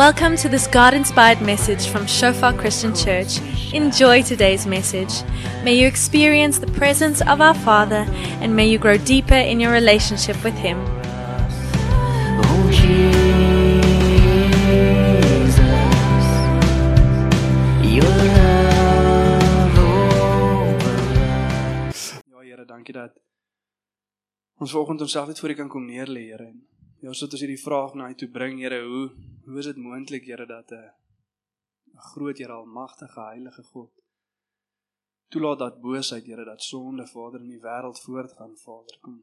Welcome to this God inspired message from Shofar Christian Church. Enjoy today's message. May you experience the presence of our Father and may you grow deeper in your relationship with Him. Oh Jesus, your love over Ja Here, dankie dat ons vanoggend onsself net voor U kan kom neerlê, Here. Ja, ons het ons hierdie vraag na U toe bring, Here, hoe hoe is dit moontlik, Here, dat 'n 'n groot Here almagtige heilige God toelaat dat boosheid, Here, dat sonde, Vader, in die wêreld voortgaan, Vader. Kom.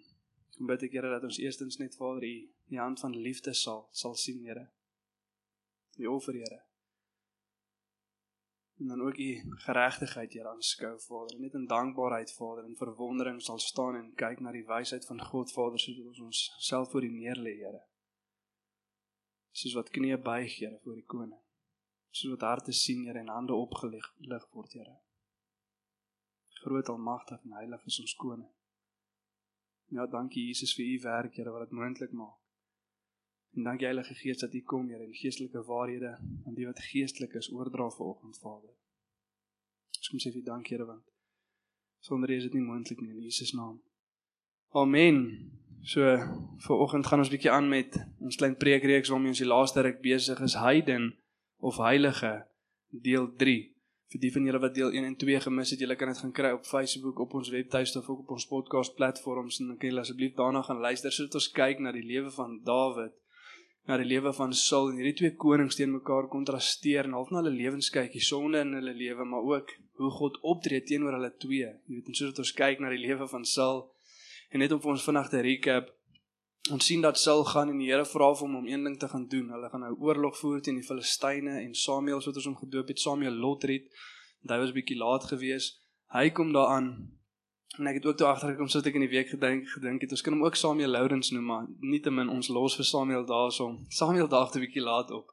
Kom bid ek, Here, dat ons eerstens net Vader U die hand van liefde sal sal sien, Here. Die offer, Here. En dan ook U geregtigheid, Here, aanskou, Vader. Net in dankbaarheid, Vader, en verwondering sal staan en kyk na die wysheid van God, Vader, soos ons onsself voor U neerlê, Here. Soos wat knieë buig, Here, voor die koning. Soos wat harte sien, Here, en hande opgelig lig word, Here. Groot almagtig en heilig is ons koning. Ja, dankie Jesus vir U werk, Here, wat dit moontlik maak. En dankie Heilige Gees dat U kom, Here, en geestelike waarhede aan die wat geestelik is oordra vanoggend, Vader. Ons kom sê vir dankie, Here, want sonder U is dit nie moontlik nie in Jesus naam. Amen. So vanoggend gaan ons bietjie aan met ons klein preekreeks waarmee ons die laaste ruk besig is, heiden of heilige deel 3. Vir die van julle wat deel 1 en 2 gemis het, julle kan dit gaan kry op Facebook, op ons webtuiste of ook op ons podcast platforms en dan kan julle asseblief daarna gaan luister sodat ons kyk na die lewe van Dawid na die lewe van Saul en hierdie twee konings teen mekaar kontrasteer en half na hulle lewens kyk, die sonde in hulle lewe, maar ook hoe God optree teenoor hulle twee. Jy weet, en sodat ons kyk na die lewe van Saul en net om vir ons vinnig te recap, ons sien dat Saul gaan en die Here vra vir hom om een ding te gaan doen. Hulle gaan nou oorlog voer teen die Filistyne en Samuel, soos ons hom gedoop het, Samuel Lotred. Hy was bietjie laat geweest. Hy kom daaraan En ek het ook toe agtergekom sodat ek in die week gedink gedink het ons kan hom ook Samuel Lourens noem maar nietemin ons los vir Samuel daarsom. Samuel daag te bietjie laat op.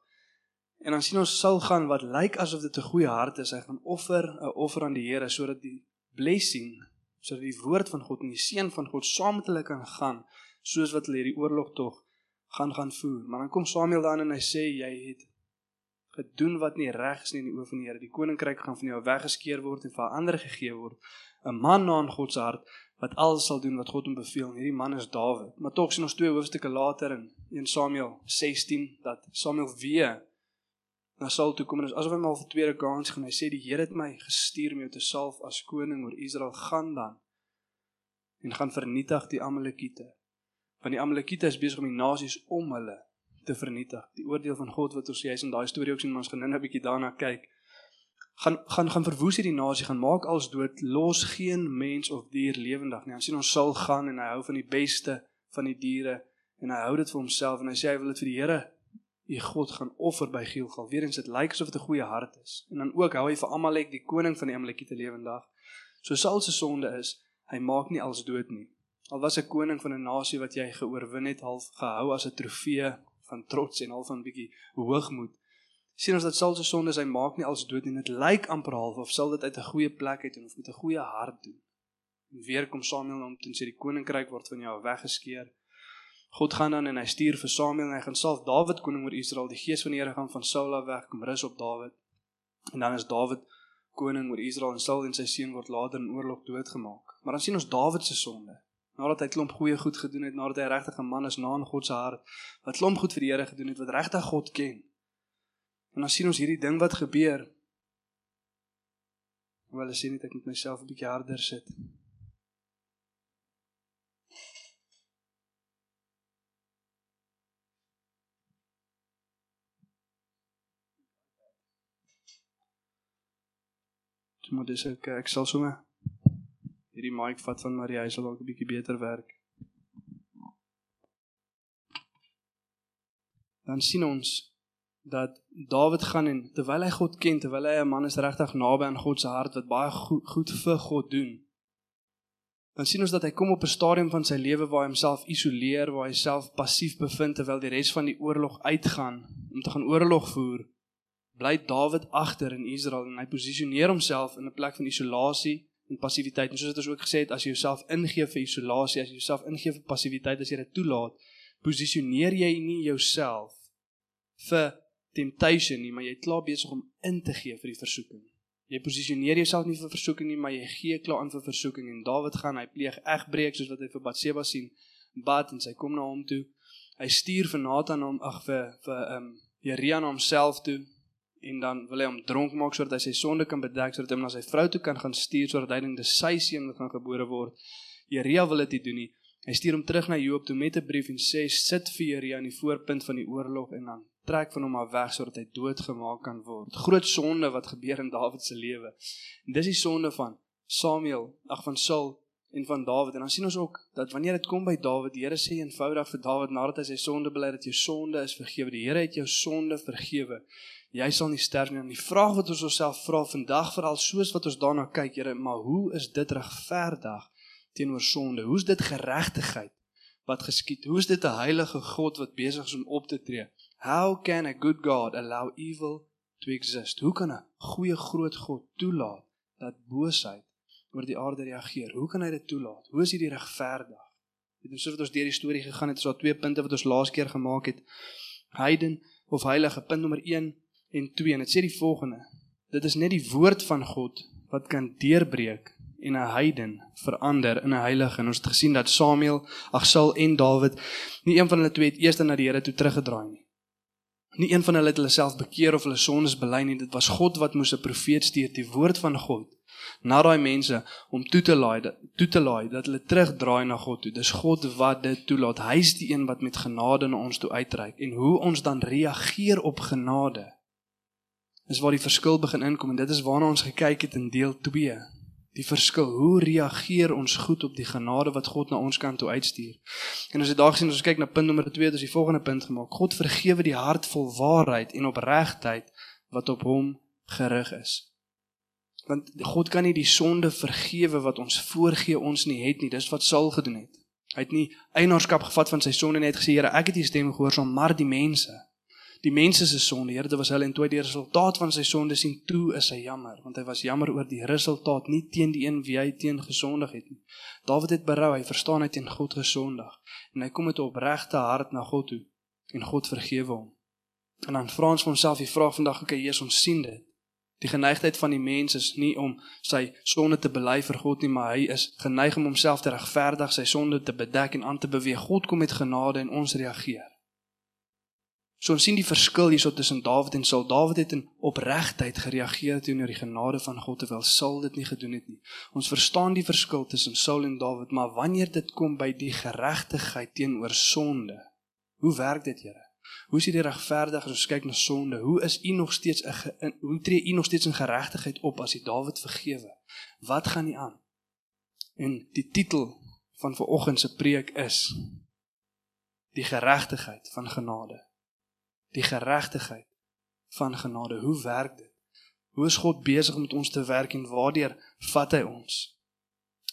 En dan sien ons Saul gaan wat lyk asof dit 'n goeie hart is. Hy gaan offer 'n offer aan die Here sodat die blessing, sodat die woord van God en die seën van God saam met hulle kan gaan soos wat hulle hierdie oorlog tog gaan gaan voer. Maar dan kom Samuel dan en hy sê jy het gedoen wat nie reg is nie in die oë van die Here. Die koninkryk gaan van jou weggeskeer word en vir ander gegee word. 'n man na in God se hart wat alles sal doen wat God hom beveel. En hierdie man is Dawid. Maar tog sien ons twee hoofstukke later in 1 Samuel 16 dat Samuel weer na Saul toe kom en asof hy maar vir tweede kans gaan. Hy sê die Here het my gestuur om jou te salf as koning oor Israel gaan dan en gaan vernietig die Amalekiete. Want die Amalekiete is besig om die nasies om hulle te vernietig. Die oordeel van God wat ons sê, hy's in daai storie ook sien, maar ons gaan nou 'n bietjie daarna kyk gaan gaan gaan verwoes hierdie nasie, gaan maak alles dood, los geen mens of dier lewendig nie. Ons sien ons sal gaan en hy hou van die beste van die diere en hy hou dit vir homself en hy sê hy wil dit vir die Here, die God gaan offer by Gilgal. Weerens dit lyk asof dit 'n goeie hart is. En dan ook hou hy vir Amalek, die koning van die Amalekiete lewendig. So Saul se sonde is, hy maak nie alles dood nie. Al was 'n koning van 'n nasie wat jy geoorwin het, half gehou as 'n trofee van trots en half van 'n bietjie hoogmoed sien ons dat Saul se sondes hy maak nie als dood nie. Dit lyk amper half of Saul dit uit 'n goeie plek uit doen of met 'n goeie hart doen. En weer kom Samuel om te sê die koninkryk word van jou weggeskeer. God gaan dan en hy stuur vir Samuel en hy gaan salf Dawid koning oor Israel. Die gees van die Here gaan van Saul af weg kom rus op Dawid. En dan is Dawid koning oor Israel en Saul en sy seun word later in oorlog doodgemaak. Maar dan sien ons Dawid se sonde. Nadat hy klomp goeie goed gedoen het, nadat hy regtig 'n man is na in God se hart, wat klomp goed vir die Here gedoen het, wat regtig God ken. En dan sien ons hierdie ding wat gebeur. Wel, ek sien net ek moet myself 'n bietjie harder sit. Moet dis ek ek sal sommer hierdie mic vat van Marie, hy sal dalk 'n bietjie beter werk. Dan sien ons dat Dawid gaan en terwyl hy God ken, terwyl hy 'n man is regtig naby aan God se hart wat baie goed, goed vir God doen. Dan sien ons dat hy kom op 'n stadium van sy lewe waar hy homself isoleer, waar hy self passief bevind terwyl die res van die oorlog uitgaan om te gaan oorlog voer. Bly Dawid agter in Israel en hy posisioneer homself in 'n plek van isolasie en passiwiteit. En soos dit ons ook gesê het, as jy jouself ingee vir isolasie, as jy jouself ingee vir passiwiteit, as jy dit toelaat, posisioneer jy nie jouself vir temptation nie, maar jy klaar besig om in te gee vir die versoeking. Jy posisioneer jouself nie vir versoeking nie, maar jy gee klaar in vir versoeking en Dawid gaan, hy pleeg egbreek soos wat hy vir Batseba sien, bad en sy kom na hom toe. Hy stuur vir Nathan hom ag vir vir ehm um, Jeria na homself toe en dan wil hy hom dronk maak sodat hy sy sonde kan bedek sodat hy hom na sy vrou toe kan gaan stuur sodat hy dink dis sy seun wat gaan gebore word. Jeria wil dit nie doen nie. Hy stuur hom terug na Joab toe met 'n brief en sê sit vir Jeria aan die voorpunt van die oorlog en dan trek van hom af weg sodat hy doodgemaak kan word. Groot sonde wat gebeur in Dawid se lewe. En dis die sonde van Samuel, ag van Saul en van Dawid. En dan sien ons ook dat wanneer dit kom by Dawid, die Here sê eenvoudig vir Dawid nadat hy sy sonde bely dat jou sonde is vergewe. Die Here het jou sonde vergewe. Jy sal nie sterf nie. En die vraag wat ons onsself vra vandag veral soos wat ons daarna kyk, Here, maar hoe is dit regverdig? teenoor sonde? Hoe's dit geregtigheid wat geskied? Hoe's dit 'n heilige God wat besig is om op te tree? How can a good God allow evil to exist? Hoe kan 'n goeie groot God toelaat dat boosheid oor die aarde reageer? Hoe kan hy dit toelaat? Hoe is hy regverdig? Dit is soos wat ons deur die storie gegaan het, is daar twee punte wat ons laas keer gemaak het. Heiden of heilige punt nommer 1 en 2 en dit sê die volgende: Dit is net die woord van God wat kan deurbreek en 'n heiden verander in 'n heilige. En ons het gesien dat Samuel, Agsaal en Dawid nie een van hulle twee het eers na die Here toe teruggedraai nie. Nie een van hulle het hulle self bekeer of hulle sondes bely nie. Dit was God wat moes 'n profeet stuur, die woord van God na daai mense om toe te laai, toe te laai dat hulle terugdraai na God toe. Dis God wat dit toelaat. Hy's die een wat met genade na ons toe uitreik en hoe ons dan reageer op genade. Is waar die verskil begin inkom en dit is waarna ons gekyk het in deel 2 die verskil. Hoe reageer ons goed op die genade wat God na ons kant toe uitstuur? En as jy daag sien, as ons kyk na punt nommer 2, dis die volgende punt gemaak. God vergewe die hart vol waarheid en opregtheid wat op hom gerig is. Want God kan nie die sonde vergewe wat ons voorgee ons nie het nie. Dis wat Saul gedoen het. Hy het nie eienaarskap gevat van sy sonde net gesê, Here, ek het U stem gehoorsaam, maar die mense die mense se sonde. Here, dit was hulle en toe die resultaat van sy sonde sien toe is hy jammer, want hy was jammer oor die resultaat, nie teen die een wie hy teen gesondig het nie. Dawid het berou, hy verstaan hy teen God gesondig en hy kom met 'n opregte hart na God toe en God vergewe hom. En dan vra ons vir onsself die vraag vandag, okay, Jesus, ons sien dit. Die geneigtheid van die mens is nie om sy sonde te bely vir God nie, maar hy is geneig om homself te regverdig, sy sonde te bedek en aan te beweeg. God kom met genade en ons reageer. So ons sien die verskil hierso tussen Dawid en Saul. Dawid het in opregtheid gereageer teenoor die genade van God terwyl Saul dit nie gedoen het nie. Ons verstaan die verskil tussen Saul en Dawid, maar wanneer dit kom by die geregtigheid teenoor sonde, hoe werk dit, Here? Hoe is dit regverdig as ons kyk na sonde? Hoe is u nog steeds 'n hoe tree u nog steeds in geregtigheid op as jy Dawid vergewe? Wat gaan nie aan? En die titel van vanoggend se preek is die geregtigheid van genade die geregtigheid van genade. Hoe werk dit? Hoe is God besig met ons te werk en waardeur vat hy ons?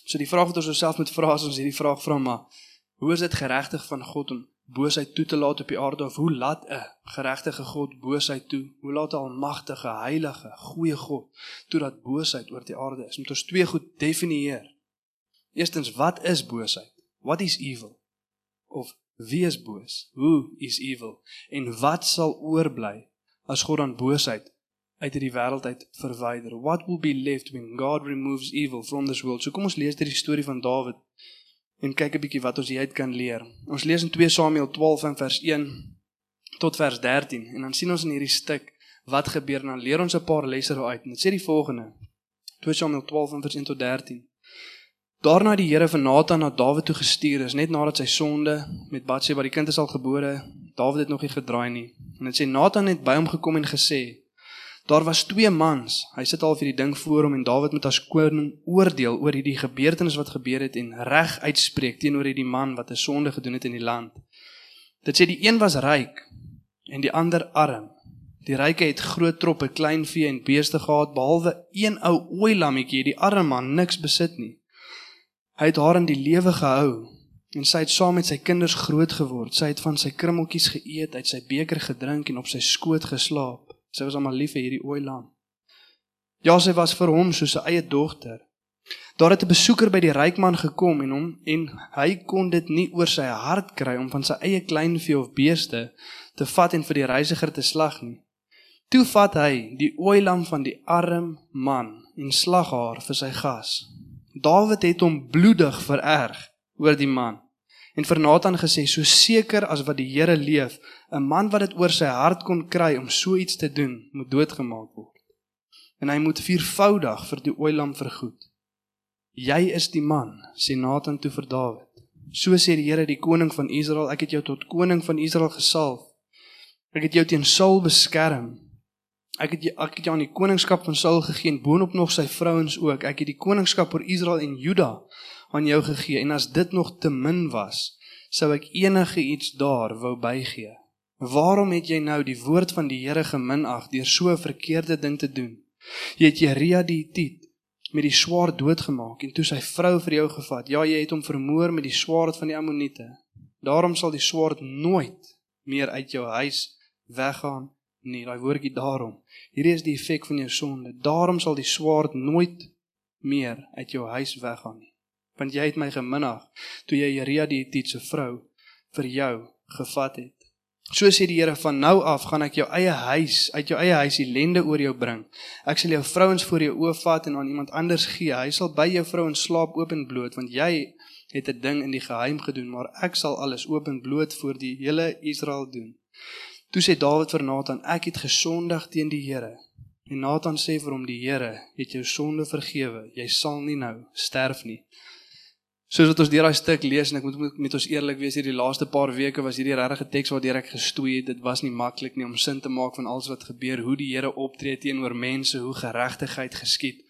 So die vraag wat ons osself moet vra is ons hierdie vraag vra maar hoe is dit geregtig van God om boosheid toe te laat op die aarde of hoe laat 'n geregtige God boosheid toe? Hoe laat 'n almagtige, heilige, goeie God toe dat boosheid oor die aarde is? Moet ons twee goed definieer. Eerstens, wat is boosheid? What is evil? Of Wie is boos? Who is evil? En wat sal oorbly as God dan boosheid uit hierdie wêreld uit verwyder? What will be left when God removes evil from this world? So kom ons lees hierdie storie van Dawid en kyk 'n bietjie wat ons hieruit kan leer. Ons lees in 2 Samuel 12 en vers 1 tot vers 13 en dan sien ons in hierdie stuk wat gebeur en dan leer ons 'n paar lesse daaruit. Dit sê die volgende. 2 Samuel 12 en vers 1 tot 13. Daarna die Here van Nathan na Dawid toe gestuur is net nadat sy sonde met Batsheba die kind is al gebore. Dawid het nog nie gedraai nie. En dit sê Nathan het by hom gekom en gesê: Daar was twee mans. Hy sit al vir die ding voor hom en Dawid moet as koning oordeel oor hierdie gebeurtenis wat gebeur het en reg uitspreek teenoor hierdie man wat 'n sonde gedoen het in die land. Dit sê die een was ryk en die ander arm. Die ryke het groot troppe kleinvee en beeste gehad behalwe een ou ooi lammetjie, die arme man niks besit nie. Hy het haar in die lewe gehou en sy het saam met sy kinders groot geword. Sy het van sy krummeltjies geëet, uit sy beker gedrink en op sy skoot geslaap. Sy was almal lief vir hierdie ooi lam. Ja, sy was vir hom soos 'n eie dogter. Daar het 'n besoeker by die ryk man gekom en hom en hy kon dit nie oor sy hart kry om van sy eie kleinvee of beeste te vat en vir die reisiger te slag nie. Toe vat hy die ooilam van die arm man en slag haar vir sy gas. Dawid het hom bloedig vererg oor die man en vir Nathan gesê so seker as wat die Here leef 'n man wat dit oor sy hart kon kry om so iets te doen moet doodgemaak word. En hy moet viervoudig vir die ooilam vergoed. Jy is die man sê Nathan toe vir Dawid. So sê die Here die koning van Israel ek het jou tot koning van Israel gesalf. Ek het jou teen Saul beskerm. Ek het ek het jou aan die koningskap van Saul gegee en boonop nog sy vrouens ook. Ek het die koningskap oor Israel en Juda aan jou gegee en as dit nog te min was, sou ek enige iets daar wou bygee. Waarom het jy nou die woord van die Here geminag deur so 'n verkeerde ding te doen? Jy het Jeria die Hitit met die swaard doodgemaak en toe sy vrou vir jou gevat. Ja, jy het hom vermoor met die swaard van die Ammoniete. Daarom sal die swaard nooit meer uit jou huis weggaan nie. Daai woordjie daarom. Hierdie is die effek van jou sonde. Daarom sal die swaard nooit meer uit jou huis weggaan nie want jy het my geminag toe jy Jeria die Hitietse vrou vir jou gevat het. So sê die Here van nou af gaan ek jou eie huis uit jou eie huis ellende oor jou bring. Ek sal jou vrouens voor jou oë vat en aan iemand anders gee. Hy sal by jou vrouens slaap oop en bloot want jy het 'n ding in die geheim gedoen, maar ek sal alles oop en bloot voor die hele Israel doen. Toe sê Dawid vir Nathan, ek het gesondig teen die Here. En Nathan sê vir hom, die Here het jou sonde vergewe. Jy sal nie nou sterf nie. Soos wat ons deur daai stuk lees en ek moet met ons eerlik wees hierdie laaste paar weke was hierdie regte teks waardeur ek gestoei het. Dit was nie maklik nie om sin te maak van alles wat gebeur, hoe die Here optree teenoor mense, hoe geregtigheid geskied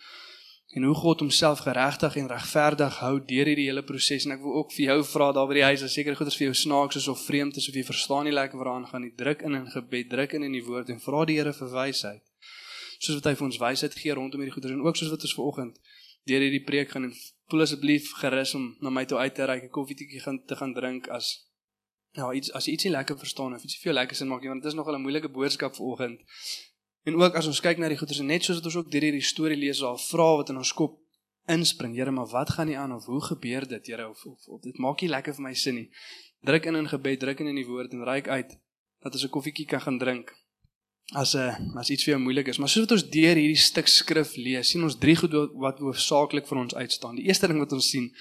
en hoe God homself geregtig en regverdig hou deur hierdie hele proses en ek wil ook vir jou vra daar by die huis, as seker goeders vir jou snaaks is of vreemd is of jy verstaan nie lekker waaraan gaan nie, druk in in gebed, druk in in die woord en vra die Here vir wysheid. Soos wat hy vir ons wysheid gee rondom hierdie goeders en ook soos wat ons vanoggend deur hierdie preek gaan en voel asseblief gerus om na my toe uit te reik 'n koffietjie gaan te gaan drink as ja iets as jy ietsie lekker verstaan of ietsie vir jou lekker sin maak want dit is nogal 'n moeilike boodskap vanoggend. En ook as ons kyk na die goeders en net soos wat ons ook deur hierdie storie lees daar vra wat in ons kop inspring Here maar wat gaan nie aan? Of hoe gebeur dit Here? Of, of of dit maak nie lekker vir my sin nie. Druk in in gebed druk in in die woord en reik uit dat ons 'n koffietjie kan gaan drink as 'n as iets vir jou moeilik is. Maar soos wat ons deur hierdie stuk skrif lees, sien ons drie goed wat hoofsaaklik vir ons uitstaan. Die eerste ding wat ons sien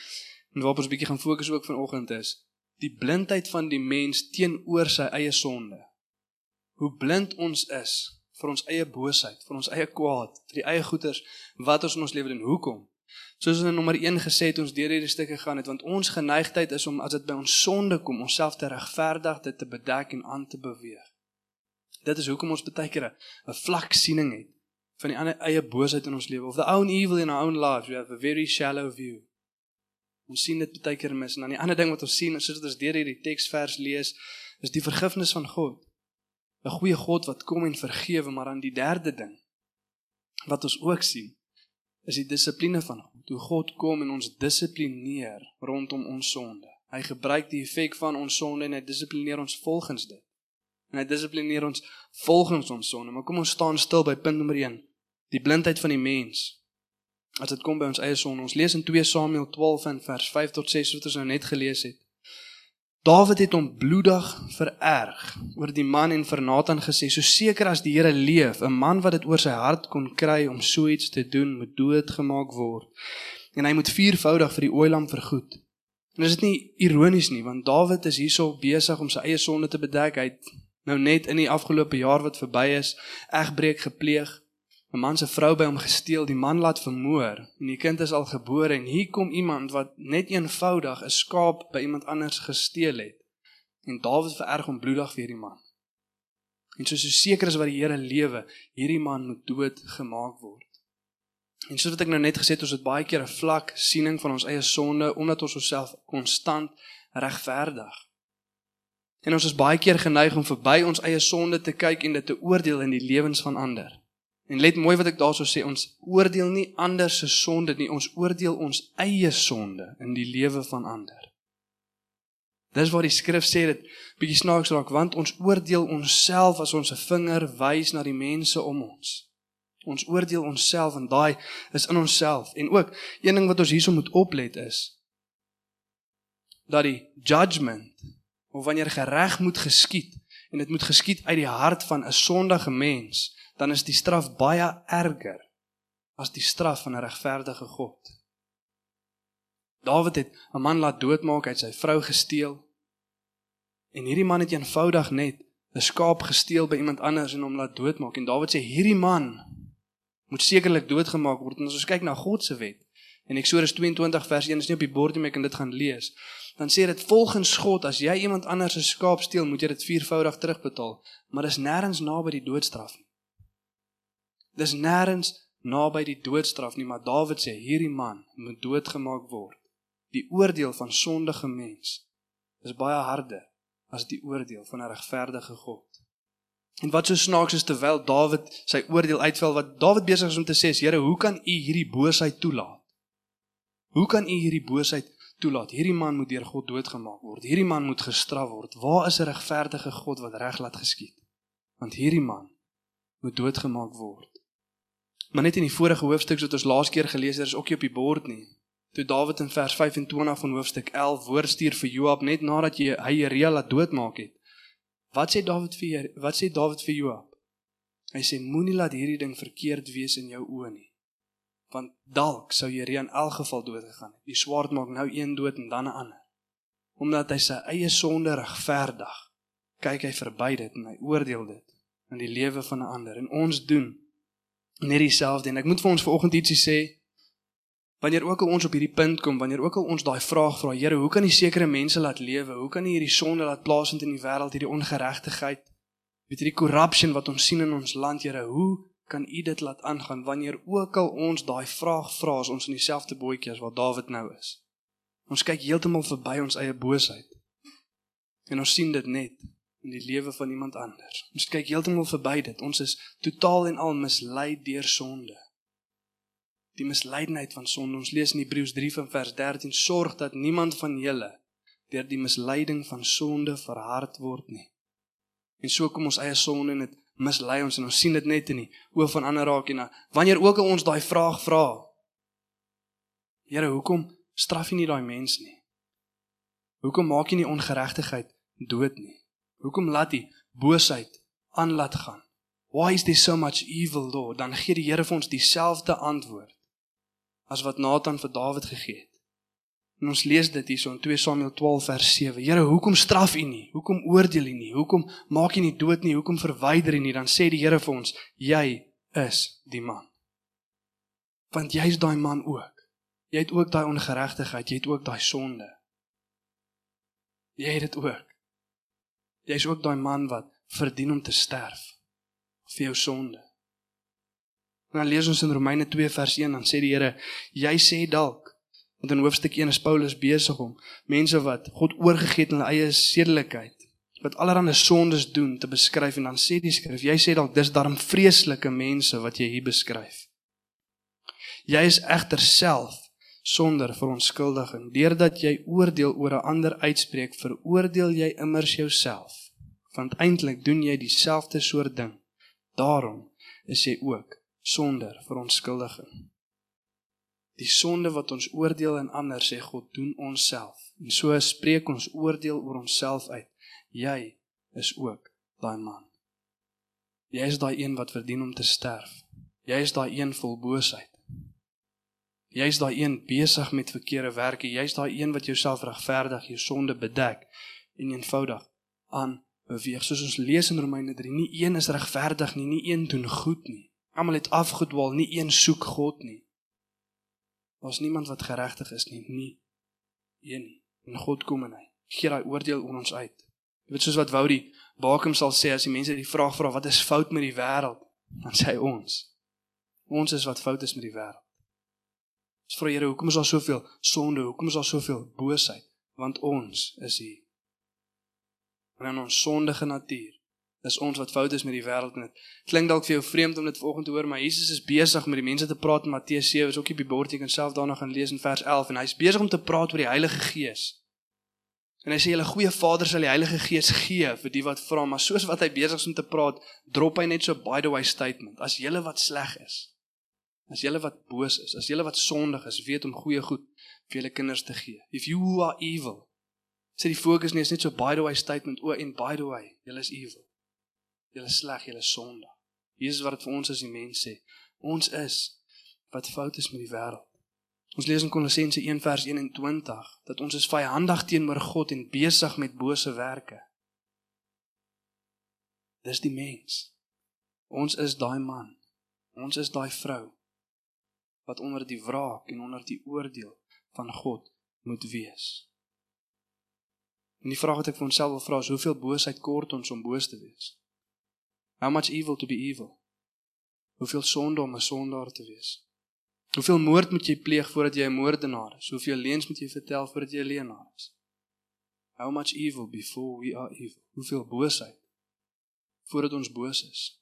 en waarop ons 'n bietjie gaan fokus ook vanoggend is, die blindheid van die mens teenoor sy eie sonde. Hoe blind ons is vir ons eie boosheid, vir ons eie kwaad, vir die eie goeders wat ons in ons lewe doen. Hoekom? Soos in nommer 1 gesê het ons deur hierdie stukke gaan het want ons geneigtheid is om as dit by ons sonde kom, onsself te regverdig, dit te bedek en aan te beweeg. Dit is hoekom ons baie keer 'n vlak siening het van die ander eie boosheid in ons lewe of the own evil in our own lives. We have a very shallow view. Ons sien dit baie keer mis en dan die ander ding wat ons sien, soos wat ons deur hierdie teksvers lees, is die vergifnis van God. 'n Goeie God wat kom en vergewe, maar dan die derde ding wat ons ook sien, is die dissipline van God. Hoe God kom en ons dissiplineer rondom ons sonde. Hy gebruik die effek van ons sonde en hy dissiplineer ons volgens dit en hy dissiplineer ons volgens ons sonde. Maar kom ons staan stil by punt nommer 1. Die blindheid van die mens. As dit kom by ons eie sonde. Ons lees in 2 Samuel 12 en vers 5 tot 6 wat ons nou net gelees het. Dawid het hom bloedig vererg oor die man en vir Nathan gesê: "So seker as die Here leef, 'n man wat dit oor sy hart kon kry om so iets te doen, moet doodgemaak word. En hy moet viervoudig vir die ooilam vergoed." En is dit nie ironies nie, want Dawid is hierso besig om sy eie sonde te bedek. Hy het nou net in die afgelope jaar wat verby is, egbreek gepleeg, 'n man se vrou by hom gesteel, die man laat vermoor en die kind is al gebore en hier kom iemand wat net eenvoudig 'n skaap by iemand anders gesteel het. En Dawid vererg hom bloedig vir hierdie man. En soos so seker is wat die Here lewe, hierdie man moet dood gemaak word. En soos wat ek nou net gesê het, ons het baie keer 'n vlak siening van ons eie sonde omdat ons osself konstant regverdig. En ons is baie keer geneig om verby ons eie sonde te kyk en dit te oordeel in die lewens van ander. En let mooi wat ek daarso sê, ons oordeel nie ander se sonde nie, ons oordeel ons eie sonde in die lewe van ander. Dis wat die skrif sê dit bietjie snaaks raak want ons oordeel onsself as ons 'n vinger wys na die mense om ons. Ons oordeel onsself en daai is in onsself en ook een ding wat ons hierso moet oplet is dat die judgment of wanneer gereg moet geskied en dit moet geskied uit die hart van 'n sondige mens, dan is die straf baie erger as die straf van 'n regverdige God. Dawid het 'n man laat doodmaak, hy het sy vrou gesteel. En hierdie man het eenvoudig net 'n skaap gesteel by iemand anders en hom laat doodmaak en Dawid sê hierdie man moet sekerlik doodgemaak word. En as ons kyk na God se wet in Eksodus 22 vers 1 is nie op die bord nie, maar ek kan dit gaan lees. Dan sê dit volgens God as jy iemand anders se skaap steel, moet jy dit viervoudig terugbetaal, maar dis nêrens naby die doodstraf nie. Dis nêrens naby die doodstraf nie, maar Dawid sê hierdie man moet doodgemaak word die oordeel van sondige mens is baie harder as die oordeel van 'n regverdige God. En wat so snaaks is terwyl Dawid sy oordeel uitval wat Dawid besig is om te sê, Here, hoe kan U hierdie boosheid toelaat? Hoe kan U hierdie boosheid toelaat? Hierdie man moet deur God doodgemaak word. Hierdie man moet gestraf word. Waar is 'n regverdige God wat reg laat geskied? Want hierdie man moet doodgemaak word. Maar net in die vorige hoofstuk wat ons laas keer gelees het, is ook nie op die bord nie toe Dawid in vers 25 van hoofstuk 11 woord stuur vir Joab net nadat hy Jeria laat doodmaak het. Wat sê Dawid vir wat sê Dawid vir Joab? Hy sê moenie laat hierdie ding verkeerd wees in jou oë nie. Want dalk sou Jeria in elk geval dood gegaan het. Die swaard maak nou een dood en dan 'n ander. Omdat hy sy eie sonde regverdig, kyk hy verby dit en hy oordeel dit in die lewe van 'n ander. En ons doen net dieselfde en ek moet vir ons vanoggend ietsie sê Wanneer ook al ons op hierdie punt kom, wanneer ook al ons daai vraag vra, Here, hoe kan U sekere mense laat lewe? Hoe kan U hierdie sonde laat plaasvind in die wêreld, hierdie ongeregtigheid? Weet hierdie corruption wat ons sien in ons land, Here, hoe kan U dit laat aangaan wanneer ook al ons daai vraag vra, as ons in dieselfde bootjie as wat Dawid nou is? Ons kyk heeltemal verby ons eie boosheid. En ons sien dit net in die lewe van iemand anders. Ons kyk heeltemal verby dit. Ons is totaal en al mislei deur sonde die misleidenheid van sonde. Ons lees in Hebreërs 3 van vers 13: Sorg dat niemand van julle deur die misleiding van sonde verhard word nie. En so kom ons eie sonde en dit mislei ons en ons sien dit net in die oë van ander raak en wanneer ook al ons daai vraag vra. Here, hoekom straf U nie daai mens nie? Hoekom maak U nie ongeregtigheid dood nie? Hoekom laat U boosheid aan laat gaan? Why is there so much evil, Lord? Dan gee die Here vir ons dieselfde antwoord as wat Nathan vir Dawid gegee het. En ons lees dit hierso in 2 Samuel 12 vers 7. Here, hoekom straf U nie? Hoekom oordeel U nie? Hoekom maak U nie dood nie? Hoekom verwyder U nie? Dan sê die Here vir ons, jy is die man. Want jy's daai man ook. Jy het ook daai ongeregtigheid, jy het ook daai sonde. Jy het dit ook. Jy's ook daai man wat verdien om te sterf vir jou sonde. En dan lees ons in Romeine 2 vers 1 dan sê die Here, jy sê dalk want in hoofstuk 1 is Paulus besig om mense wat God oorgegee het in hulle eie sedelikheid wat allerlei sondes doen te beskryf en dan sê die skrif, jy sê dalk dis darm vreeslike mense wat jy hier beskryf. Jy is egter self sonder verontskuldiging. Deurdat jy oordeel oor 'n ander uitspreek, veroordeel jy immers jouself. Want eintlik doen jy dieselfde soort ding. Daarom is jy ook sonder verontskuldiging. Die sonde wat ons oordeel en ander sê God doen ons self. En so spreek ons oordeel oor onsself uit. Jy is ook daai man. Jy is daai een wat verdien om te sterf. Jy is daai een vol boosheid. Jy is daai een besig met verkeerde werke. Jy is daai een wat jouself regverdig, jou sonde bedek en eenvoudig aan beweeg. Soos ons lees in Romeine 3, nie een is regverdig nie, nie een doen goed nie. Almal het afgedwaal, nie een soek God nie. Daar's niemand wat geregtig is nie, nie een nie. En God kom en hy gee daai oordeel oor ons uit. Jy weet soos wat Woudie Bakem sal sê as die mense die vraag vra wat is fout met die wêreld, dan sê hy ons. Ons is wat fout is met die wêreld. Ons vra Here, hoekom is daar soveel sonde? Hoekom is daar soveel boosheid? Want ons is hier. En in ons sondige natuur Dis ons wat fout is met die wêreld en dit klink dalk vir jou vreemd om dit vanoggend te hoor, maar Jesus is besig met die mense te praat in Matteus 7, is ook op die bord jy kan self daarna gaan lees in vers 11 en hy's besig om te praat oor die Heilige Gees. En hy sê julle goeie Vader sal die Heilige Gees gee vir die wat vra, maar soos wat hy besig is om te praat, drop hy net so by the way statement. As julle wat sleg is, as julle wat boos is, as julle wat sondig is, weet om goeie goed vir julle kinders te gee. If you are evil, sê die fokus nie is net so by the way statement, o en by the way, julle is evil. Julle sleg, julle sonde. Jesus wat dit vir ons as die mens sê. Ons is wat fout is met die wêreld. Ons lees in Kolossense 1 vers 21 dat ons is vyandig teenoor God en besig met bose werke. Dis die mens. Ons is daai man. Ons is daai vrou wat onder die wraak en onder die oordeel van God moet wees. En die vraag wat ek vir onsself wil vra is hoeveel boosheid kort ons om boos te wees? How much evil to be evil? Hoeveel sonde om 'n sondaar te wees? Hoeveel moord moet jy pleeg voordat jy 'n moordenaar is? Hoeveel leuns moet jy vertel voordat jy 'n leienaar is? How much evil before we are evil? Hoeveel boosheid voordat ons boos is?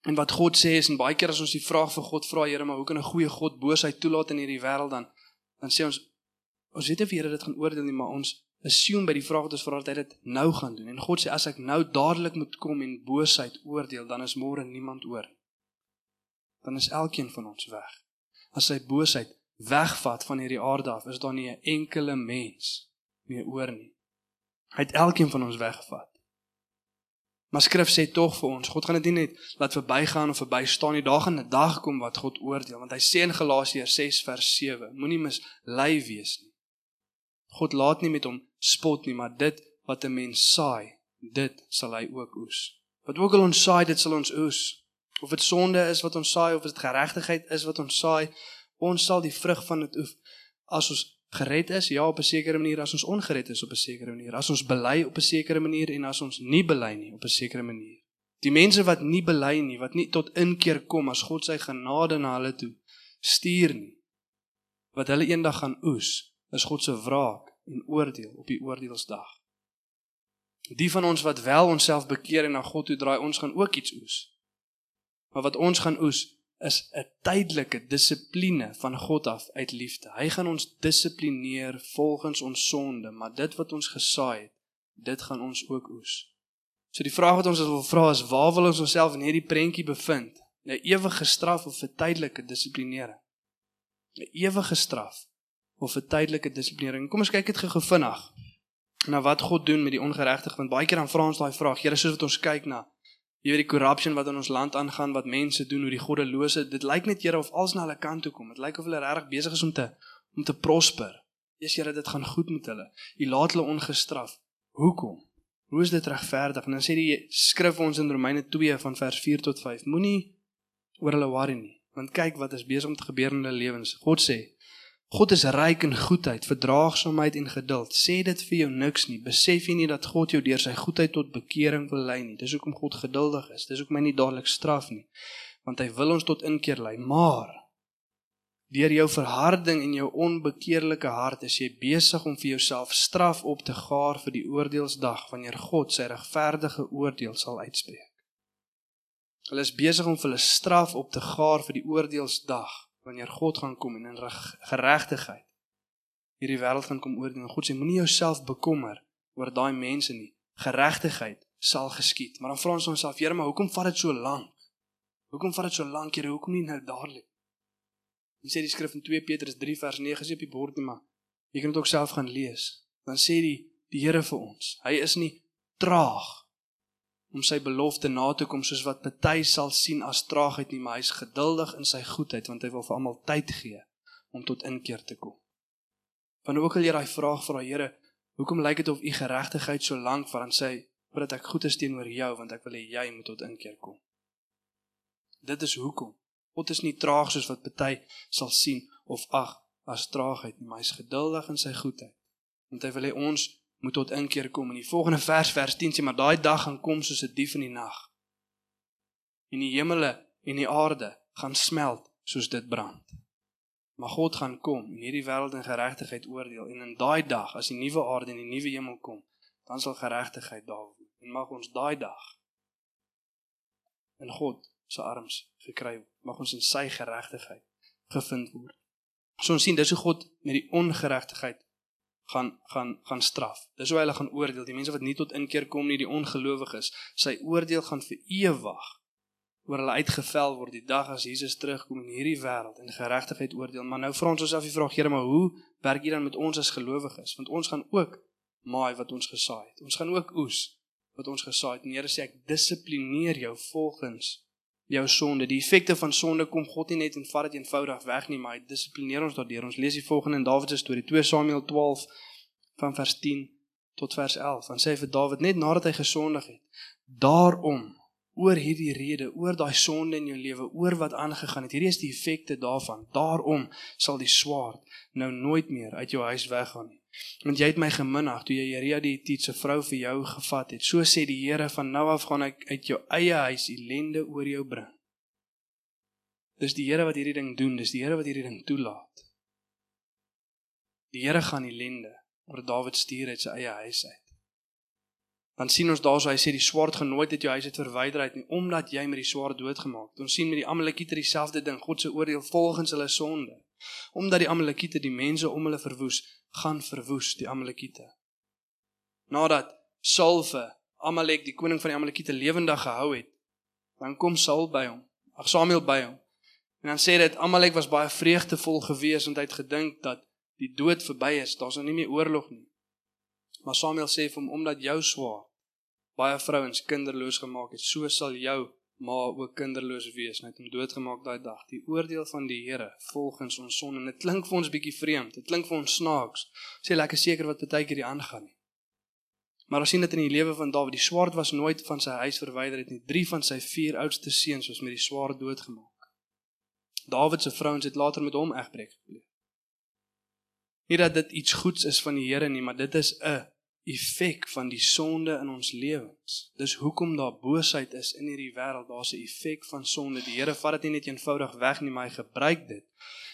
En wat God sê is en baie keer as ons die vraag vir God vra, Here, maar hoe kan 'n goeie God boosheid toelaat in hierdie wêreld dan? Dan sê ons ons weet nie of Here dit gaan oordeel nie, maar ons assume by die vraag wat ons vra dat hy dit nou gaan doen. En God sê as ek nou dadelik moet kom en boosheid oordeel, dan is môre niemand oor. Dan is elkeen van ons weg. As hy boosheid wegvat van hierdie aarde af, is daar nie 'n enkele mens meer oor nie. Hy het elkeen van ons weggevat. Maar skrif sê tog vir ons, God gaan dit nie net laat verbygaan of verby staan nie. Daar gaan 'n dag kom wat God oordeel, want hy sê in Galasiërs 6 vers 7, moenie mislei wees nie. God laat nie met hom spot nie, maar dit wat 'n mens saai, dit sal hy ook oes. Wat ook al ons saai, dit sal ons oes. Of dit sonde is wat ons saai of dit geregtigheid is wat ons saai, ons sal die vrug van dit oes. As ons gered is, ja op 'n sekere manier, as ons ongered is op 'n sekere manier, as ons bely op 'n sekere manier en as ons nie bely nie op 'n sekere manier. Die mense wat nie bely nie, wat nie tot inkeer kom as God sy genade na hulle toe stuur nie, wat hulle eendag gaan oes, is God se wraak en oordeel op die oordeelsdag. Die van ons wat wel onsself bekeer en na God toe draai, ons gaan ook iets oes. Maar wat ons gaan oes is 'n tydelike dissipline van God af uit liefde. Hy gaan ons dissiplineer volgens ons sonde, maar dit wat ons gesaai het, dit gaan ons ook oes. So die vraag wat ons wil vra is waar wil ons onsself in hierdie prentjie bevind? 'n Ewige straf of 'n tydelike dissiplinering? 'n Ewige straf of 'n tydelike dissiplinering. Kom ons kyk dit gou vinnig. Na wat God doen met die ongeregtige want baie keer dan vra ons daai vraag, Here, soos wat ons kyk na jy weet die corruption wat in ons land aangaan, wat mense doen, hoe die goddelose, dit lyk net Here of alles na hulle kant toe kom. Dit lyk of hulle regtig besig is om te om te prosper. Jesus Here, dit gaan goed met hulle. U laat hulle ongestraf. Hoekom? Hoe is dit regverdig? En dan sê die skrif ons in Romeine 2 van vers 4 tot 5, moenie oor hulle worry nie, want kyk wat is besig om te gebeur in hulle lewens. God sê, God is ryk in goedheid, verdraagsaamheid en geduld. Sê dit vir jou niks nie. Besef jy nie dat God jou deur sy goedheid tot bekering wil lei nie? Dis hoekom God geduldig is. Dis hoekom hy nie dadelik straf nie. Want hy wil ons tot inkeer lei. Maar deur jou verharding en jou onbekeerlike hart is jy besig om vir jouself straf op te gaar vir die oordeelsdag wanneer God sy regverdige oordeel sal uitspreek. Hulle is besig om vir hulle straf op te gaar vir die oordeelsdag wanneer God gaan kom en in geregtigheid hierdie wêreld gaan kom oordeel. God sê moenie jouself bekommer oor daai mense nie. Geregtigheid sal geskied. Maar dan vra ons onsself, Here, maar hoekom vat dit so lank? Hoekom vat dit so lank, Here? Hoekom nie nou dadelik? Jy sê die skrif in 2 Petrus 3 vers 9 is op die bord nie, maar jy kan dit ook self gaan lees. Dan sê die die Here vir ons, hy is nie traag om sy belofte na te kom soos wat party sal sien as traagheid nie, maar hy's geduldig in sy goedheid want hy wil vir almal tyd gee om tot inkeer te kom. Wanneer ook al jy daai vraag vra, Here, hoekom lyk dit of u geregtigheid so lank vat? Dan sê "Omdat ek goed is teenoor jou, want ek wil hê jy moet tot inkeer kom." Dit is hoekom. God is nie traag soos wat party sal sien of ag as traagheid nie, maar hy's geduldig in sy goedheid. Want hy wil hê ons moet tot inkeer kom. In die volgende vers vers 10 sê maar daai dag gaan kom soos 'n dief in die nag. En die hemele en die aarde gaan smelt soos dit brand. Maar God gaan kom en hierdie wêreld in geregtigheid oordeel en in daai dag as die nuwe aarde en die nuwe hemel kom, dan sal geregtigheid daar wees. En mag ons daai dag in God se arms gekry word. Mag ons in sy geregtigheid gevind word. So ons sien dis hoe God met die ongeregtigheid gaan gaan gaan straf. Dis hoe hulle gaan oordeel. Die mense wat nie tot inkeer kom nie, die ongelowiges, sy oordeel gaan vir ewig oor hulle uitgevel word die dag as Jesus terugkom in hierdie wêreld en geregtigheid oordeel. Maar nou vra ons osself die vraag, Here, maar hoe werk dit dan met ons as gelowiges? Want ons gaan ook maai wat ons gesaai het. Ons gaan ook oes wat ons gesaai het. En Here sê ek dissiplineer jou volgens jou sonde. Die effekte van sonde kom God nie net en vat dit eenvoudig weg nie, maar hy dissiplineer ons daardeur. Ons lees die volgende in Dawid se storie, 2 Samuel 12 van vers 10 tot vers 11. Dan sê hy vir Dawid net nadat hy gesondig het: "Daarom oor hierdie rede, oor daai sonde in jou lewe, oor wat aangegaan het. Hierdie is die effekte daarvan. Daarom sal die swaard nou nooit meer uit jou huis weggaan nie. Want jy het my geminag toe jy Jeria die Hittite se vrou vir jou gevat het. So sê die Here van nou af gaan ek uit jou eie huis ellende oor jou bring. Dis die Here wat hierdie ding doen, dis die Here wat hierdie ding toelaat. Die Here gaan ellende oor Dawid stuur uit sy eie huis uit dan sien ons daarso hy sê die swaard gaan nooit uit jou huis uit verwyder uit nie omdat jy met die swaard doodgemaak het. Ons sien met die Amalekiete dieselfde ding, God se oordeel volgens hulle sonde. Omdat die Amalekiete die mense om hulle verwoes, gaan verwoes die Amalekiete. Nadat Saul vir Amalek die koning van die Amalekiete lewendig gehou het, dan kom Saul by hom, ag Samuel by hom. En dan sê dit Amalek was baie vreugdevol geweest want hy het gedink dat die dood verby is, daar's nou nie meer oorlog nie. Maar Samuel sê vir hom omdat jou swaar baie vrouens kinderloos gemaak het, so sal jou ma ook kinderloos wees. Net om doodgemaak daai dag. Die oordeel van die Here volgens ons son en dit klink vir ons bietjie vreemd. Dit klink vir ons snaaks. Sê lekker seker wat baie keer hier aangaan nie. Maar ons sien dit in die lewe van Dawid. Die swaard was nooit van sy huis verwyder het nie. Drie van sy vier oudste seuns was met die swaard doodgemaak. Dawid se vrouens het later met hom egbreek gepleeg. Nie dat dit iets goeds is van die Here nie, maar dit is 'n effek van die sonde in ons lewens. Dis hoekom daar boosheid is in hierdie wêreld. Daar's 'n effek van sonde. Die Here vat dit nie net eenvoudig weg nie, maar hy gebruik dit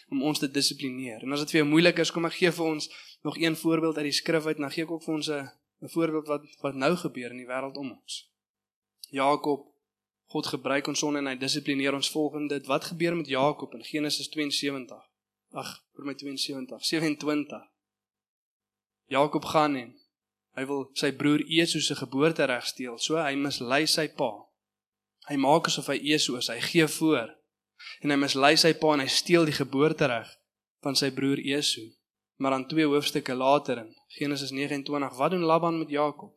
om ons te dissiplineer. En as dit vir jou moeilik is, kom ek gee vir ons nog een voorbeeld uit die skrif uit, dan gee ek ook vir ons 'n 'n voorbeeld wat wat nou gebeur in die wêreld om ons. Jakob God gebruik ons sonde en hy dissiplineer ons volgens dit. Wat gebeur met Jakob in Genesis 72? Ag, vir my 72, 27. Jakob gaan en Hy wil sy broer Esau se geboortereg steel, so hy mislei sy pa. Hy maak asof hy Esau is, hy gee voor. En hy mislei sy pa en hy steel die geboortereg van sy broer Esau. Maar dan twee hoofstukke later in Genesis 29, wat doen Laban met Jakob?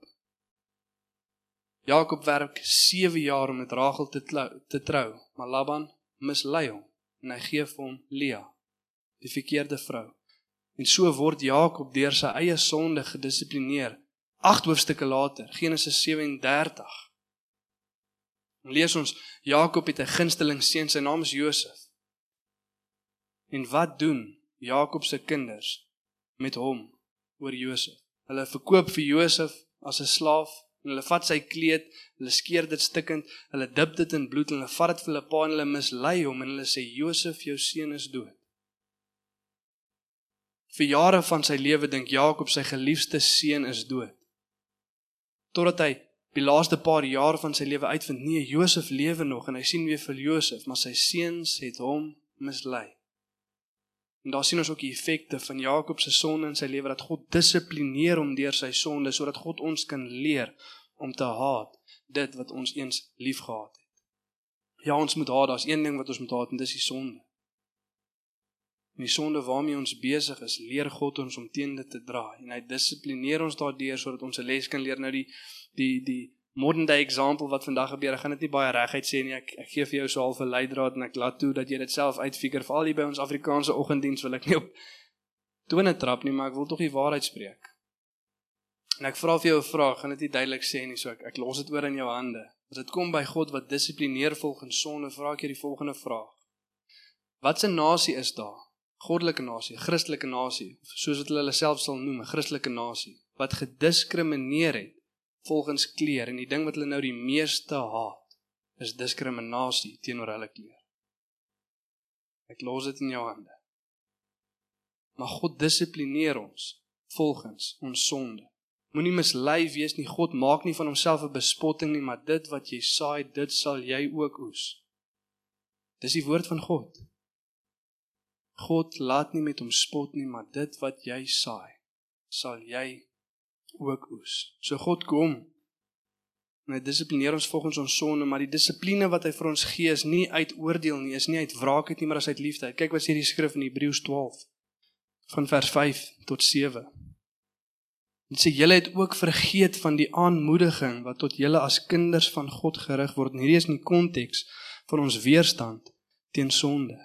Jakob werk 7 jaar om met Rachel te te trou, maar Laban mislei hom en hy gee vir hom Lea, die verkeerde vrou. En so word Jakob deur sy eie sonde gedissiplineer 8 hoofstukke later, Genesis 37. Lees ons Jakob het 'n gunsteling seun, sy naam is Josef. En wat doen Jakob se kinders met hom oor Josef? Hulle verkoop vir Josef as 'n slaaf en hulle vat sy kleed, hulle skeer dit stukkend, hulle dip dit in bloed en hulle vat dit vir hulle pa en hulle mislei hom en hulle sê Josef, jou seun is dood. Vir jare van sy lewe dink Jakob sy geliefde seun is dood totdat hy die laaste paar jaar van sy lewe uitvind nee Josef lewe nog en hy sien weer vir Josef maar sy seuns het hom mislei. En daar sien ons ook die effekte van Jakob se sonde in sy lewe dat God dissiplineer hom deur sy sonde sodat God ons kan leer om te haat dit wat ons eens liefgehad het. Ja, ons moet haat, daar's een ding wat ons moet haat en dis die sonde. En die sonde waarmee ons besig is, leer God ons om teen dit te dra en hy dissiplineer ons daardeur sodat ons 'n les kan leer nou die die die modern day example wat vandag gebeur. Ek gaan dit nie baie reguit sê nie. Ek ek gee vir jou so half 'n leidraad en ek laat toe dat jy dit self uitfigure. Veral hier by ons Afrikaanse oggenddiens wil ek nie op tone trap nie, maar ek wil tog die waarheid spreek. En ek vra vir jou 'n vraag, gaan dit nie duidelik sê nie, so ek ek los dit oor in jou hande. As dit kom by God wat dissiplineer volgens sonde, vra ek jou die volgende vraag. Wat 'n nasie is daar goddelike nasie, Christelike nasie, soos wat hulle hulle self sal noem, 'n Christelike nasie wat gediskrimineer het volgens kleur en die ding wat hulle nou die meeste haat is diskriminasie teenoor hulle kleur. Ek los dit in jou hande. Maar God dissiplineer ons volgens ons sonde. Moenie mislei wees nie. God maak nie van homself 'n bespotting nie, maar dit wat jy saai, dit sal jy ook oes. Dis die woord van God. God laat nie met hom spot nie, maar dit wat jy saai, sal jy ook oes. So God kom en hy dissiplineer ons volgens ons sonde, maar die dissipline wat hy vir ons gee is nie uit oordeel nie, is nie uit wraak nie, maar is uit liefde. Kyk wat sê die skrif in Hebreërs 12 van vers 5 tot 7. Dit sê julle het ook vergeet van die aanmoediging wat tot julle as kinders van God gerig word. En hierdie is in die konteks van ons weerstand teen sonde.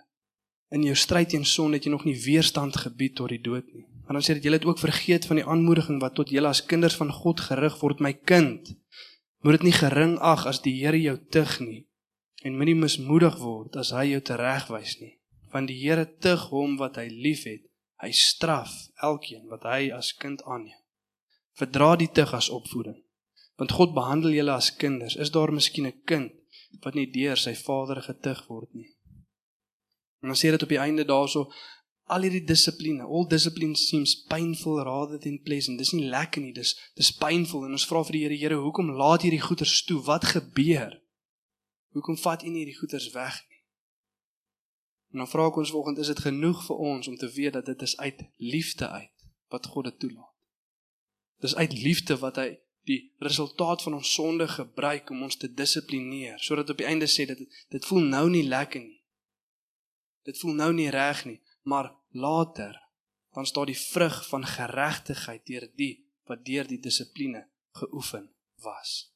In jou stryd teen sonde het jy nog nie weerstand gebied tot die dood nie. Maar dan sê dit jy het ook vergeet van die aanmoediging wat tot julle as kinders van God gerig word, my kind. Moet dit nie gering ag as die Here jou tug nie en moenie mismoedig word as hy jou teregwys nie, want die Here tug hom wat hy liefhet. Hy straf elkeen wat hy as kind aanneem. Verdra die tug as opvoeding. Want God behandel julle as kinders. Is daar miskien 'n kind wat nie deur sy vader getug word nie? En dan sê dit op die einde daarso al hierdie dissipline, all discipline seems painful rather than pleasant. Dis nie lekker nie, dis dis painful en ons vra vir die Here, Here, hoekom laat hierdie goeters toe? Wat gebeur? Hoekom vat U nie hierdie goeters weg nie? En dan vra ek ons volgende, is dit genoeg vir ons om te weet dat dit is uit liefde uit wat God dit toelaat? Dis uit liefde wat hy die resultaat van ons sonde gebruik om ons te dissiplineer sodat op die einde sê dat dit, dit voel nou nie lekker nie. Dit voel nou nie reg nie, maar later dan staan die vrug van geregtigheid deur die wat deur die dissipline geoefen was.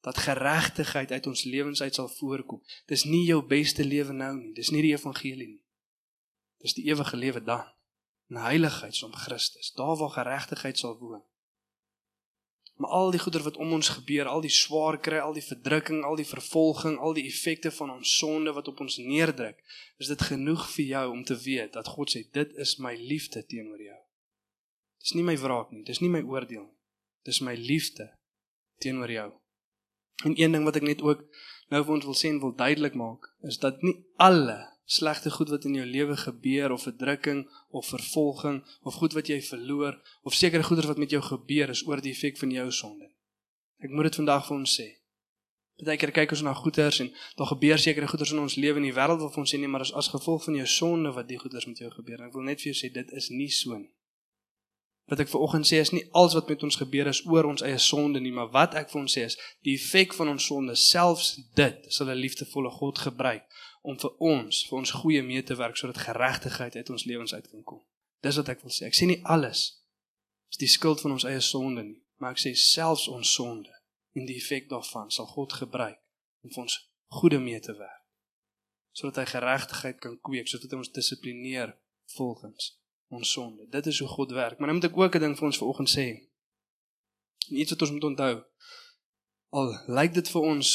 Dat geregtigheid uit ons lewens uit sal voorkom. Dis nie jou beste lewe nou nie, dis nie die evangelie nie. Dis die ewige lewe dan. In heiligheid som Christus, daar waar geregtigheid sal woon. Maar al die goeder wat om ons gebeur, al die swaar kry, al die verdrukking, al die vervolging, al die effekte van ons sonde wat op ons neerdruk, is dit genoeg vir jou om te weet dat God sê dit is my liefde teenoor jou. Dis nie my wraak nie, dis nie my oordeel nie. Dis my liefde teenoor jou. En een ding wat ek net ook nou vir ons wil sê en wil duidelik maak, is dat nie alle slegte goed wat in jou lewe gebeur of verdrukking of vervolging of goed wat jy verloor of sekere goeder wat met jou gebeur is oor die effek van jou sonde. Ek moet dit vandag vir ons sê. Partykeer kyk ons na goeders en daar gebeur sekere goeders in ons lewe en die wêreld vir ons sê nee, maar as as gevolg van jou sonde wat die goeders met jou gebeur. Ek wil net vir jou sê dit is nie so nie. Wat ek vanoggend sê is nie alles wat met ons gebeur is oor ons eie sonde nie, maar wat ek vir ons sê is die effek van ons sonde, selfs dit sal 'n liefdevolle God gebruik om vir ons, vir ons goeie mee te werk sodat geregtigheid uit ons lewens uit kan kom. Dis wat ek wil sê. Ek sê nie alles is die skuld van ons eie sonde nie, maar ek sê selfs ons sonde en die effek daarvan sal God gebruik om vir ons goeie mee te werk. Sodat hy geregtigheid kan kweek, sodat hy ons dissiplineer volgens ons sonde. Dit is hoe God werk. Maar nou moet ek ook 'n ding vir ons vanoggend sê. En iets wat ons moet onthou. Al lyk dit vir ons,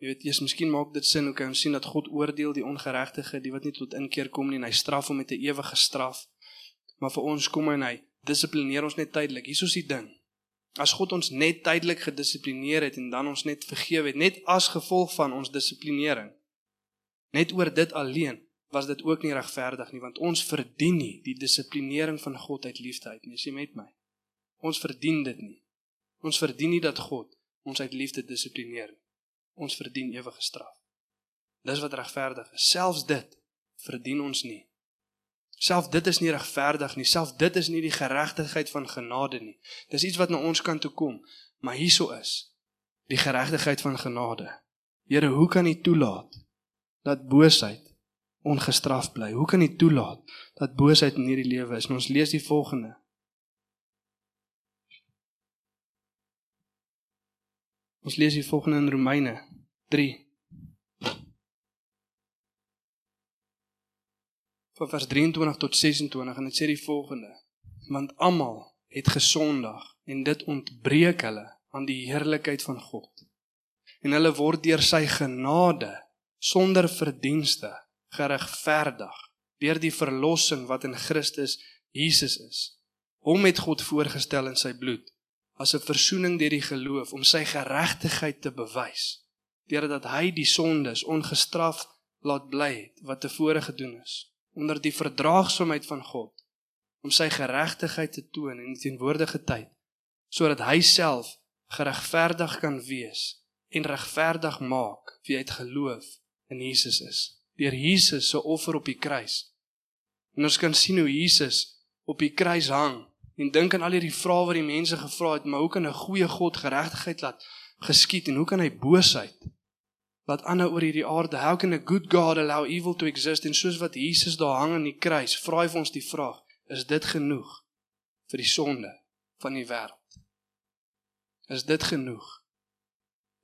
jy weet, jy's miskien maak dit sin hoe kan ons sien dat God oordeel die ongeregtige, die wat nie tot inkeer kom nie en hy straf hom met 'n ewige straf. Maar vir ons kom hy en hy dissiplineer ons net tydelik. Hier is die ding. As God ons net tydelik gedissiplineer het en dan ons net vergewe het, net as gevolg van ons dissiplinering. Net oor dit alleen was dit ook nie regverdig nie want ons verdien nie die dissiplinering van God uit liefde uit nie. Is jy met my? Ons verdien dit nie. Ons verdien nie dat God ons uit liefde dissiplineer nie. Ons verdien ewige straf. Dis wat regverdig is. Selfs dit verdien ons nie. Self dit is nie regverdig nie. Self dit is nie die geregtigheid van genade nie. Dis iets wat na ons kan toe kom, maar hieso is die geregtigheid van genade. Here, hoe kan U toelaat dat boosheid ongestraf bly? Hoe kan U toelaat dat boosheid in hierdie lewe is? En ons lees die volgende. Ons lees die volgende in Romeine 3. Van vers 23 tot 26 en dit sê die volgende: Want almal het gesondag en dit ontbreek hulle aan die heerlikheid van God. En hulle word deur sy genade sonder verdienste geregverdig deur die verlossing wat in Christus Jesus is. Hom het God voorgestel in sy bloed as 'n verzoening deur die geloof om sy geregtigheid te bewys deurdat hy die sondes ongestraf laat bly het wat tevore gedoen is onder die verdraagsaamheid van God om sy geregtigheid te toon in die teenwoordige tyd sodat hy self geregverdig kan wees en regverdig maak wie uit geloof in Jesus is deur Jesus se offer op die kruis. En ons kan sien hoe Jesus op die kruis hang en dink aan al hierdie vrae wat die mense gevra het, maar hoe kan 'n goeie God geregtigheid laat geskied en hoe kan hy boosheid laat aanhou oor hierdie aarde? How can a good God allow evil to exist? En soos wat Jesus daar hang aan die kruis, vra hy vir ons die vraag: Is dit genoeg vir die sonde van die wêreld? Is dit genoeg?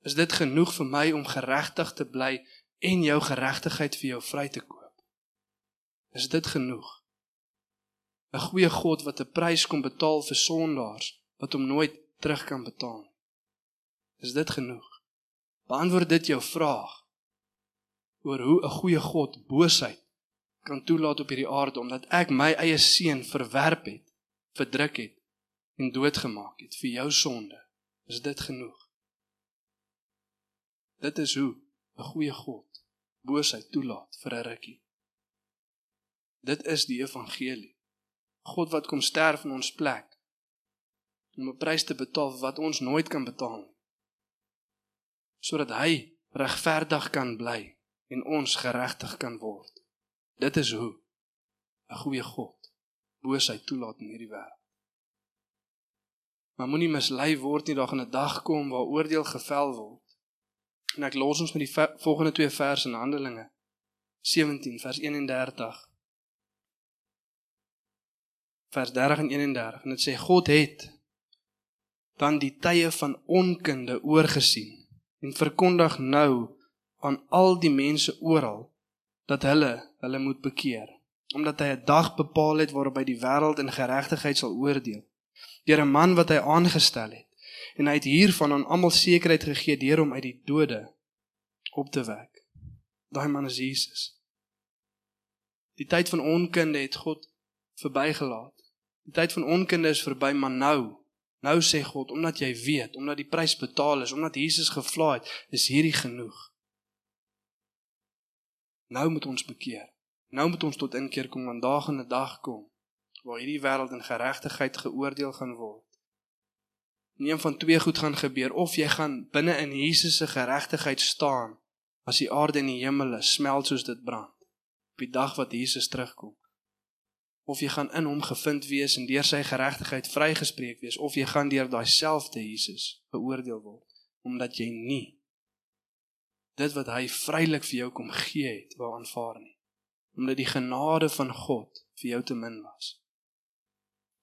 Is dit genoeg vir my om geregtig te bly en jou geregtigheid vir jou vry te koop. Is dit genoeg? 'n Goeie God wat 'n prys kom betaal vir sondaars wat hom nooit terug kan betaal. Is dit genoeg? Beantwoord dit jou vraag oor hoe 'n goeie God boosheid kan toelaat op hierdie aarde omdat ek my eie seun verwerp het, verdruk het en doodgemaak het vir jou sonde. Is dit genoeg? Dit is hoe 'n goeie God boosheid toelaat vir 'n rukkie. Dit is die evangelie. God wat kom sterf in ons plek om 'n prys te betaal wat ons nooit kan betaal nie. Sodat hy regverdig kan bly en ons geregtig kan word. Dit is hoe 'n goeie God boosheid toelaat in hierdie wêreld. Maar moenie mislei word nie, daar gaan 'n dag kom waar oordeel gevel word. En ek los ons met die volgende twee verse in Handelinge 17 vers 31 vers 30 en 31 en dit sê God het dan die tye van onkunde oorgesien en verkondig nou aan al die mense oral dat hulle hulle moet bekeer omdat hy 'n dag bepaal het waarop hy die wêreld in geregtigheid sal oordeel deur 'n man wat hy aangestel het en hy het hiervan aan almal sekerheid gegee deur hom uit die dode op te wek. Daai man is Jesus. Die tyd van onkunde het God verbygelaat die tyd van onkunde is verby maar nou Nou sê God, omdat jy weet, omdat die prys betaal is, omdat Jesus gevla het, is hierdie genoeg. Nou moet ons bekeer. Nou moet ons tot inkeer kom want daar gaan 'n dag kom waar hierdie wêreld in geregtigheid geoordeel gaan word. Nie een van twee goed gaan gebeur of jy gaan binne in Jesus se geregtigheid staan as die aarde en die hemele smelt soos dit brand op die dag wat Jesus terugkom of jy gaan in hom gevind wees en deur sy geregtigheid vrygespreek wees of jy gaan deur daai selfde Jesus beoordeel word omdat jy nie dit wat hy vrylik vir jou kom gee het wou aanvaar nie. Omdat die genade van God vir jou te min was.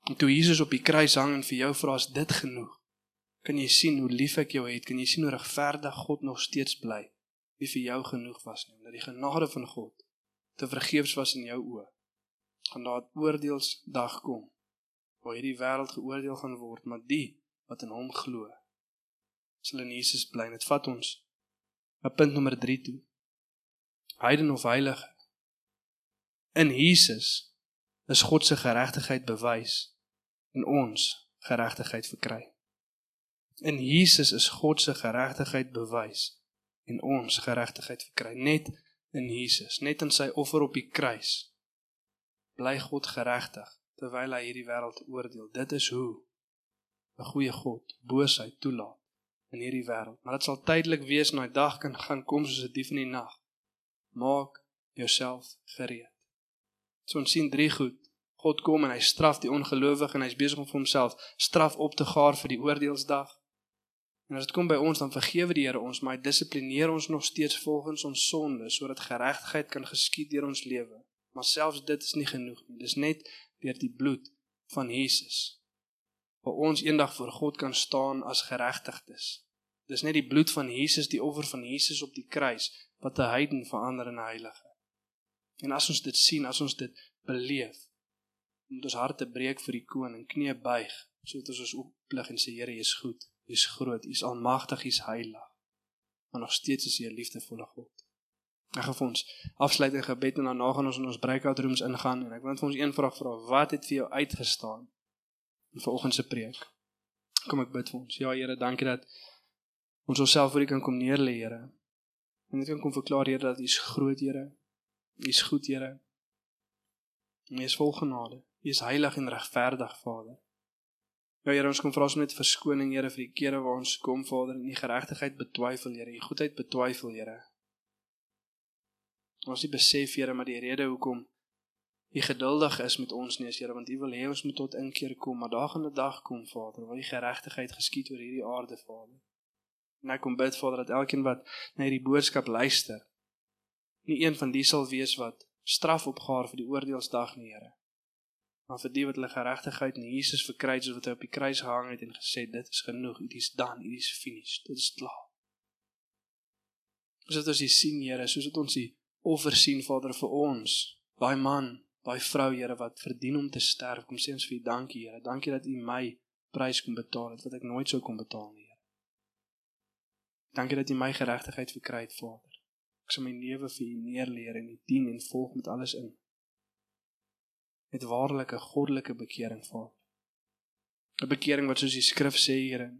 En toe Jesus op die kruis hang en vir jou vra as dit genoeg? Kan jy sien hoe lief ek jou het? Kan jy sien hoe regverdig God nog steeds bly? Wie vir jou genoeg was nie. Omdat die genade van God te vergeefs was in jou oë gaan daar 'n oordeelsdag kom waar hierdie wêreld geoordeel gaan word, maar die wat in hom glo sal in Jesus bly. Dit vat ons op punt nommer 3 toe. Heiden of heilige in Jesus is God se geregtigheid bewys en ons geregtigheid verkry. In Jesus is God se geregtigheid bewys en ons geregtigheid verkry net in Jesus, net in sy offer op die kruis bly God geregtig terwyl hy hierdie wêreld oordeel. Dit is hoe 'n goeie God boosheid toelaat in hierdie wêreld. Maar dit sal tydelik wees en daai dag kan gaan kom soos 'n dief in die nag. Maak jouself gereed. So ons sien drie goed. God kom en hy straf die ongelowige en hy's besig om vir homself straf op te gaar vir die oordeelsdag. En as dit kom by ons dan vergewe die Here ons, maar hy dissiplineer ons nog steeds volgens ons sonde sodat geregtigheid kan geskied deur ons lewe. Maar selfs dit is nie genoeg nie. Dis net deur die bloed van Jesus waar ons eendag voor God kan staan as geregtigdes. Dis net die bloed van Jesus, die offer van Jesus op die kruis wat 'n heiden verander in 'n heilige. En as ons dit sien, as ons dit beleef, moet ons harte breek vir die koning, knie buig, sodat ons ons ooplig en sê Here, U is goed, U is groot, U is almagtig, U is heilig. Maar nog steeds is U 'n liefdevolle God. Ek gaan vir ons afsluit in gebed en daarna gaan ons in ons breakout rooms ingaan en ek wil net vir ons een vraag vra. Wat het vir jou uitgestaan in vanoggend se preek? Kom ek bid vir ons. Ja Here, dankie dat ons onsself voor U kan kom neerlê, Here. En net kan kom verklaar Here dat U is groot, Here. U is goed, Here. U is vol genade. U is heilig en regverdig, Vader. Ja Here, ons kom vra ons net verskoning, Here, vir die kere waar ons kom, Vader, en U geregtigheid betwyfel, Here. U goedheid betwyfel, Here. Ons nie besef Here maar die rede hoekom U geduldig is met ons nie, Here, want U wil hê ons moet tot inkeer kom, maar daar gaan 'n dag kom, Vader, waar U geregtigheid geskied oor hierdie aarde, Vader. En ek kom bid, Vader, dat elkeen wat na hierdie boodskap luister, nie een van die sal wees wat straf opgaar vir die oordeelsdag nie, Here. Maar vir die wat hulle geregtigheid in Jesus verkry het, soos wat hy op die kruis gehang het en gesê, dit is genoeg, dit is dan, dit is finished, dit is klaar. Soos wat ons hier sien, Here, soos wat ons hier offer sien, Vader, vir ons. Daai man, daai vrou, Here, wat verdien om te sterf. Kom sê ons vir U dankie, Here. Dankie dat U my prys kon betaal het wat ek nooit sou kon betaal nie, Here. Dankie dat U my geregtigheid verkry het, Vader. Ek sal my lewe vir U neerleer en U dien en volg met alles in. Met waarlike goddelike bekering, Vader. 'n Bekering wat soos die skrif sê, Here,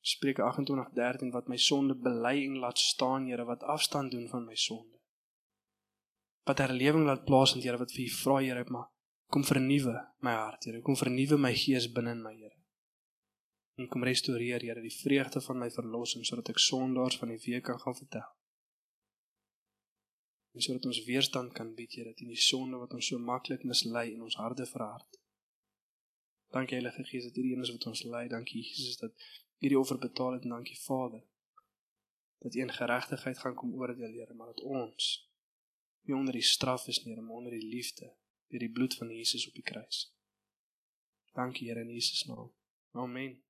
Spreuke 28:13 wat my sonde bely en laat staan, Here, wat afstand doen van my sonde. Wat herlewing laat plaasvind, Here, wat vir U vra, Here, maar kom vernuwe my hart, Here, kom vernuwe my gees binne in my, Here. En kom restoreer, Here, die vreugde van my verlossing sodat ek sondaars van die week kan gaan vertel. En sodat ons weerstand kan bied, Here, teen die sonde wat ons so maklik mislei in ons harte verhard. Dankie Heilige Gees dat hierdie een is wat ons lei. Dankie Jesus dat hierdie offer betaal het en dankie Vader dat U in geregtigheid gaan kom oordeel Here maar dat ons nie onder die straf is nie maar onder die liefde deur die bloed van Jesus op die kruis. Dankie Here in Jesus naam. Amen.